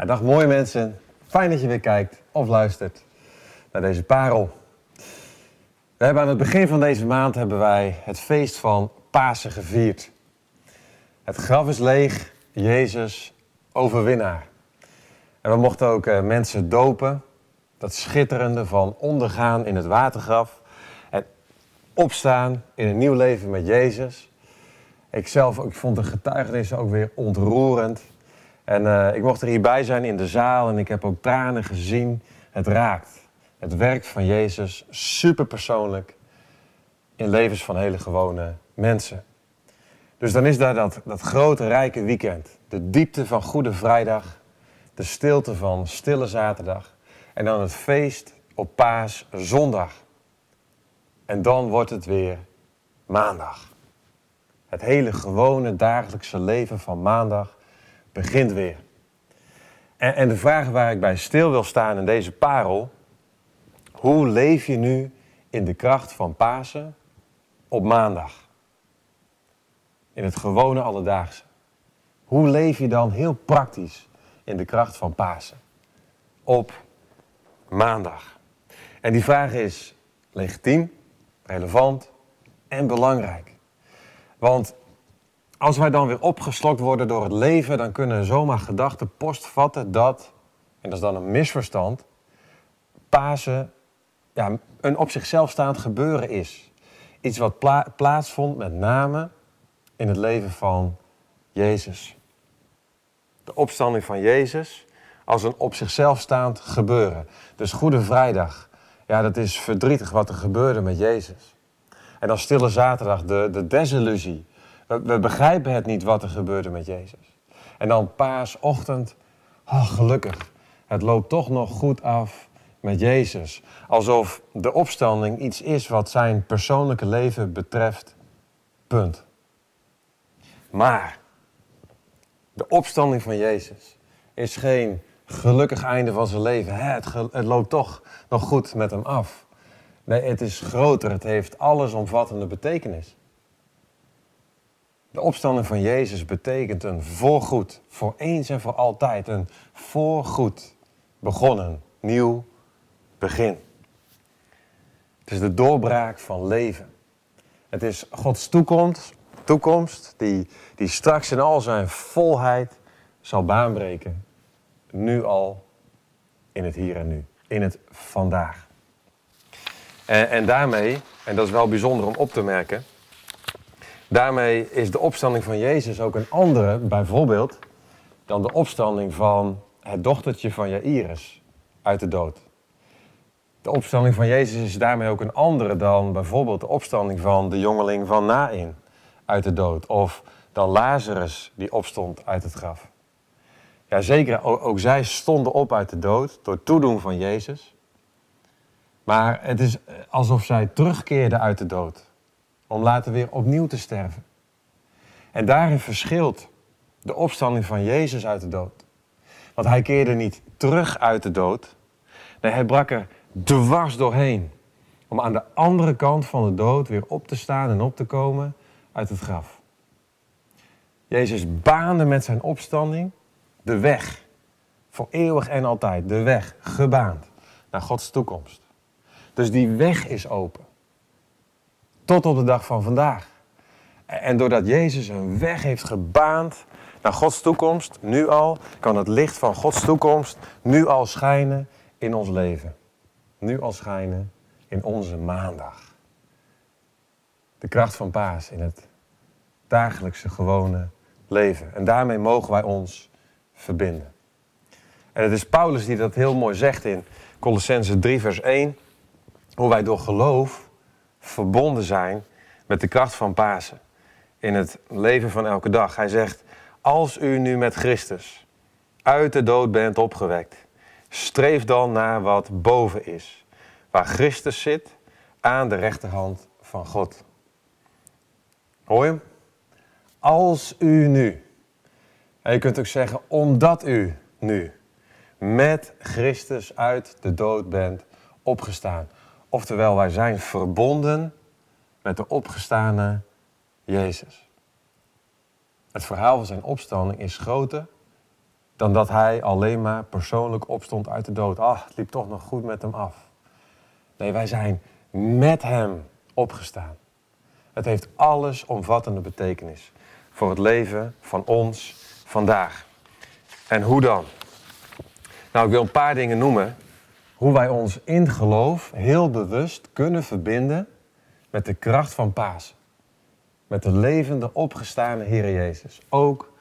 Ja, dag mooie mensen, fijn dat je weer kijkt of luistert naar deze parel. We hebben aan het begin van deze maand hebben wij het feest van Pasen gevierd. Het graf is leeg, Jezus overwinnaar. En we mochten ook eh, mensen dopen, dat schitterende van ondergaan in het watergraf en opstaan in een nieuw leven met Jezus. Ik zelf ik vond de getuigenis ook weer ontroerend. En eh, ik mocht er hierbij zijn in de zaal en ik heb ook tranen gezien. Het raakt. Het werkt van Jezus super persoonlijk in levens van hele gewone mensen. Dus dan is daar dat, dat grote rijke weekend. De diepte van Goede Vrijdag. De stilte van Stille Zaterdag. En dan het feest op Paas Zondag. En dan wordt het weer maandag. Het hele gewone dagelijkse leven van maandag begint weer. En, en de vraag waar ik bij stil wil staan in deze parel. Hoe leef je nu in de kracht van Pasen op maandag? In het gewone alledaagse. Hoe leef je dan heel praktisch in de kracht van Pasen op maandag? En die vraag is legitiem, relevant en belangrijk. Want als wij dan weer opgeslokt worden door het leven, dan kunnen zomaar gedachten postvatten dat, en dat is dan een misverstand, Pasen ja, een op zichzelf staand gebeuren is. Iets wat pla plaatsvond met name in het leven van Jezus. De opstanding van Jezus als een op zichzelf staand gebeuren. Dus Goede Vrijdag, ja, dat is verdrietig wat er gebeurde met Jezus. En dan Stille Zaterdag, de, de desillusie. We, begrijpen het niet wat er gebeurde met Jezus. En dan paasochtend, oh, gelukkig, het loopt toch nog goed af met Jezus. Alsof de opstanding iets is wat zijn persoonlijke leven betreft. Punt. Maar de opstanding van Jezus is geen gelukkig einde van zijn leven. Het, het loopt toch nog goed met hem af. Nee, het is groter. Het heeft allesomvattende betekenis. De opstanding van Jezus betekent een voorgoed, voor eens en voor altijd. Een voorgoed begonnen, nieuw begin. Het is de doorbraak van leven. Het is Gods toekomst, toekomst die, die straks in al zijn volheid zal baanbreken. Nu al, in het hier en nu, in het vandaag. En, en daarmee, en dat is wel bijzonder om op te merken, daarmee is de opstanding van Jezus ook een andere, bijvoorbeeld, dan de opstanding van het dochtertje van Jairus uit de dood. De opstanding van Jezus is daarmee ook een andere dan bijvoorbeeld de opstanding van de jongeling van Nain uit de dood. Of dan Lazarus die opstond uit het graf. Ja, zeker, ook, zij stonden op uit de dood door toedoen van Jezus. Maar het is alsof zij terugkeerden uit de dood. Om later weer opnieuw te sterven. En daarin verschilt de opstanding van Jezus uit de dood. Want hij keerde niet terug uit de dood. Nee, hij brak er dwars doorheen. Om aan de andere kant van de dood weer op te staan en op te komen uit het graf. Jezus baande met zijn opstanding de weg. Voor eeuwig en altijd. De weg gebaand naar Gods toekomst. Dus die weg is open. Tot op de dag van vandaag. En doordat Jezus een weg heeft gebaand naar Gods toekomst, nu al, kan het licht van Gods toekomst nu al schijnen in ons leven. Nu al schijnen in onze maandag. De kracht van Paas in het dagelijkse gewone leven. En daarmee mogen wij ons verbinden. En het is Paulus die dat heel mooi zegt in Colossense 3, vers 1. Hoe wij door geloof verbonden zijn met de kracht van Pasen. In het leven van elke dag. Hij zegt, als u nu met Christus uit de dood bent opgewekt, streef dan naar wat boven is. Waar Christus zit aan de rechterhand van God. Hoor je hem? Als u nu. En je kunt ook zeggen, omdat u nu met Christus uit de dood bent opgestaan. Oftewel, wij zijn verbonden met de opgestane Jezus. Het verhaal van zijn opstanding is groter dan dat hij alleen maar persoonlijk opstond uit de dood. Ah, het liep toch nog goed met hem af. Nee, wij zijn met hem opgestaan. Het heeft alles omvattende betekenis voor het leven van ons vandaag. En hoe dan? Nou, ik wil een paar dingen noemen. Hoe wij ons in geloof heel bewust kunnen verbinden met de kracht van Pasen. Met de levende, opgestane Heer Jezus. Ook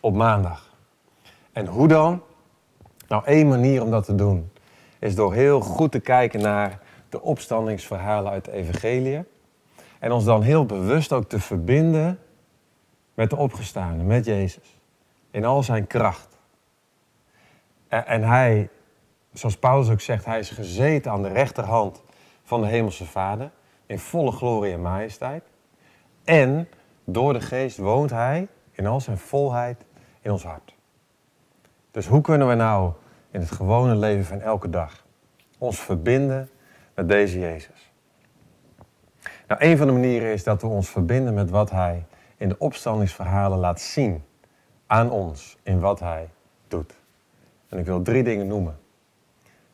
op maandag. En hoe dan? Nou, één manier om dat te doen is door heel goed te kijken naar de opstandingsverhalen uit de Evangelie. En ons dan heel bewust ook te verbinden met de opgestane, met Jezus. In al zijn kracht. En hij, zoals Paulus ook zegt, hij is gezeten aan de rechterhand van de Hemelse Vader. In volle glorie en majesteit. En door de geest woont hij in al zijn volheid in ons hart. Dus hoe kunnen we nou in het gewone leven van elke dag ons verbinden met deze Jezus? Nou, een van de manieren is dat we ons verbinden met wat Hij in de opstandingsverhalen laat zien aan ons in wat Hij doet. En ik wil drie dingen noemen.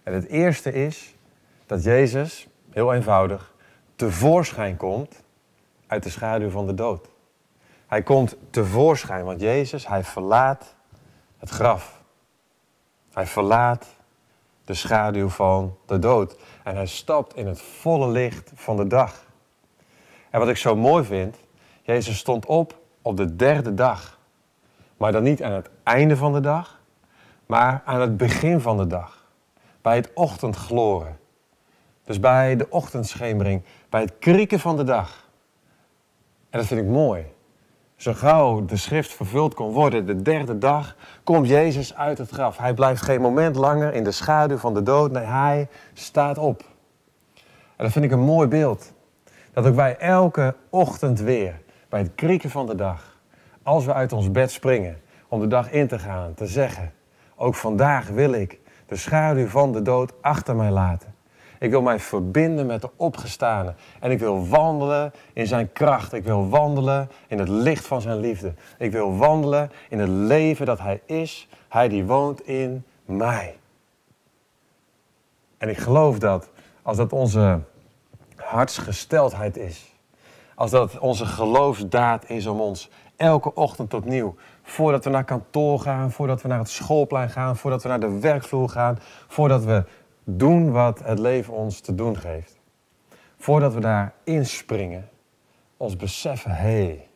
En het eerste is dat Jezus, heel eenvoudig, tevoorschijn komt uit de schaduw van de dood. Hij komt tevoorschijn, want Jezus, hij verlaat het graf. Hij verlaat de schaduw van de dood. En hij stapt in het volle licht van de dag. En wat ik zo mooi vind, Jezus stond op op de derde dag. Maar dan niet aan het einde van de dag, maar aan het begin van de dag. Bij het ochtendgloren. Dus bij de ochtendschemering, bij het krieken van de dag. En dat vind ik mooi. Zo gauw de schrift vervuld kon worden, de derde dag, komt Jezus uit het graf. Hij blijft geen moment langer in de schaduw van de dood. Nee, hij staat op. En dat vind ik een mooi beeld. Dat ook wij elke ochtend weer, bij het krieken van de dag, als we uit ons bed springen om de dag in te gaan, te zeggen, ook vandaag wil ik de schaduw van de dood achter mij laten. Ik wil mij verbinden met de opgestane. En ik wil wandelen in zijn kracht. Ik wil wandelen in het licht van zijn liefde. Ik wil wandelen in het leven dat hij is. Hij die woont in mij. En ik geloof dat als dat onze hartsgesteldheid is. Als dat onze geloofsdaad is om ons elke ochtend opnieuw, voordat we naar kantoor gaan, voordat we naar het schoolplein gaan, voordat we naar de werkvloer gaan, voordat we doen wat het leven ons te doen geeft. Voordat we daar inspringen, ons beseffen, hé, hey,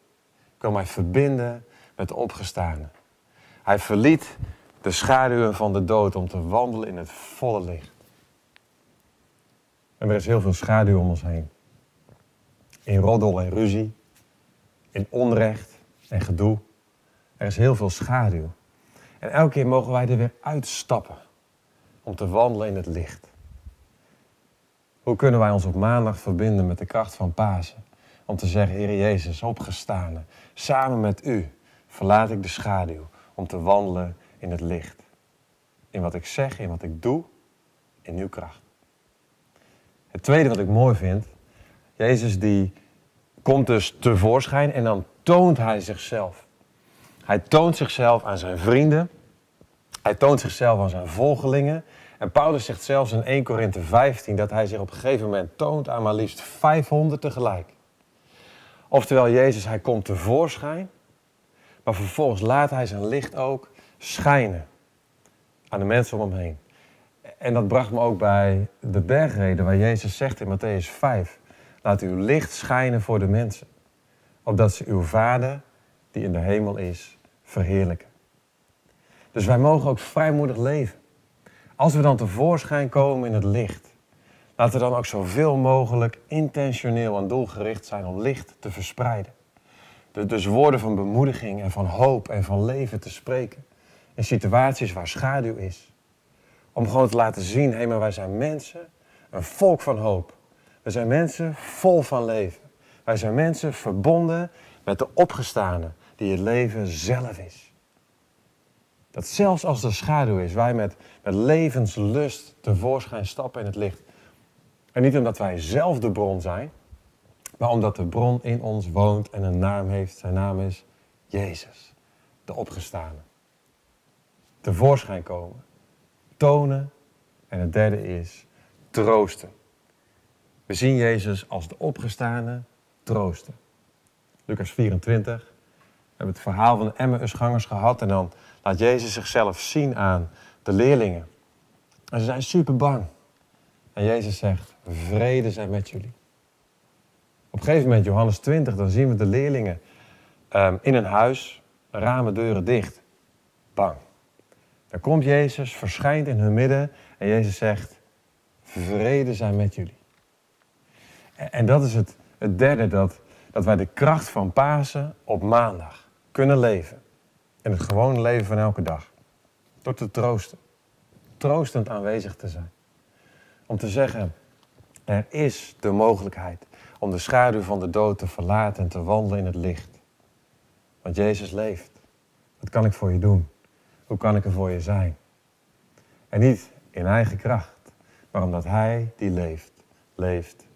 ik wil mij verbinden met de opgestane. Hij verliet de schaduwen van de dood om te wandelen in het volle licht. En er is heel veel schaduw om ons heen. In roddel en ruzie, in onrecht en gedoe. Er is heel veel schaduw. En elke keer mogen wij er weer uitstappen om te wandelen in het licht. Hoe kunnen wij ons op maandag verbinden met de kracht van Pasen? Om te zeggen, Heer Jezus, opgestane, samen met U verlaat ik de schaduw om te wandelen in het licht. In wat ik zeg, in wat ik doe, in uw kracht. Het tweede wat ik mooi vind, Jezus die komt dus tevoorschijn en dan toont hij zichzelf. Hij toont zichzelf aan zijn vrienden. Hij toont zichzelf aan zijn volgelingen. En Paulus zegt zelfs in 1 Korinthe 15 dat hij zich op een gegeven moment toont aan maar liefst 500 tegelijk. Oftewel, Jezus, hij komt tevoorschijn, maar vervolgens laat hij zijn licht ook schijnen aan de mensen om hem heen. En dat bracht me ook bij de bergreden waar Jezus zegt in Matthäus 5. Laat uw licht schijnen voor de mensen, opdat ze uw Vader, die in de hemel is, verheerlijken. Dus wij mogen ook vrijmoedig leven. Als we dan tevoorschijn komen in het licht, laten we dan ook zoveel mogelijk intentioneel en doelgericht zijn om licht te verspreiden. Dus woorden van bemoediging en van hoop en van leven te spreken in situaties waar schaduw is. Om gewoon te laten zien, hé, hey, maar wij zijn mensen, een volk van hoop. We zijn mensen vol van leven. Wij zijn mensen verbonden met de opgestane, die het leven zelf is. Dat zelfs als er schaduw is, wij met, met levenslust tevoorschijn stappen in het licht. En niet omdat wij zelf de bron zijn, maar omdat de bron in ons woont en een naam heeft. Zijn naam is Jezus, de opgestane. tevoorschijn komen. Tonen. En het derde is troosten. We zien Jezus als de opgestane troosten. Lucas 24. We hebben het verhaal van de Emmausgangers gehad. En dan laat Jezus zichzelf zien aan de leerlingen. En ze zijn super bang. En Jezus zegt, vrede zijn met jullie. Op een gegeven moment, Johannes 20, dan zien we de leerlingen ehm, in een huis, ramen, deuren dicht, bang. Dan komt Jezus, verschijnt in hun midden en Jezus zegt, vrede zijn met jullie. En, en dat is het, het derde, dat, dat wij de kracht van Pasen op maandag kunnen leven. In het gewone leven van elke dag. Door te troosten. Troostend aanwezig te zijn. Om te zeggen, er is de mogelijkheid om de schaduw van de dood te verlaten en te wandelen in het licht. Want Jezus leeft. Wat kan ik voor je doen? Hoe kan ik er voor je zijn? En niet in eigen kracht, maar omdat Hij die leeft, leeft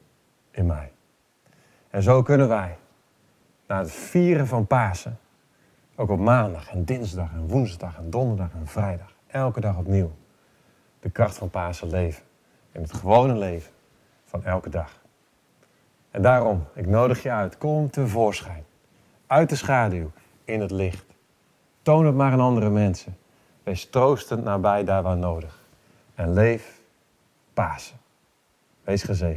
in mij. En zo kunnen wij, na het vieren van Pasen, ook op maandag en dinsdag en woensdag en donderdag en vrijdag, elke dag opnieuw, de kracht van Pasen leven. In het gewone leven van elke dag. En daarom, ik nodig je uit, kom tevoorschijn. Uit de schaduw, in het licht. Toon het maar aan andere mensen. Wees troostend nabij daar waar nodig. En leef Pasen. Wees gezegend.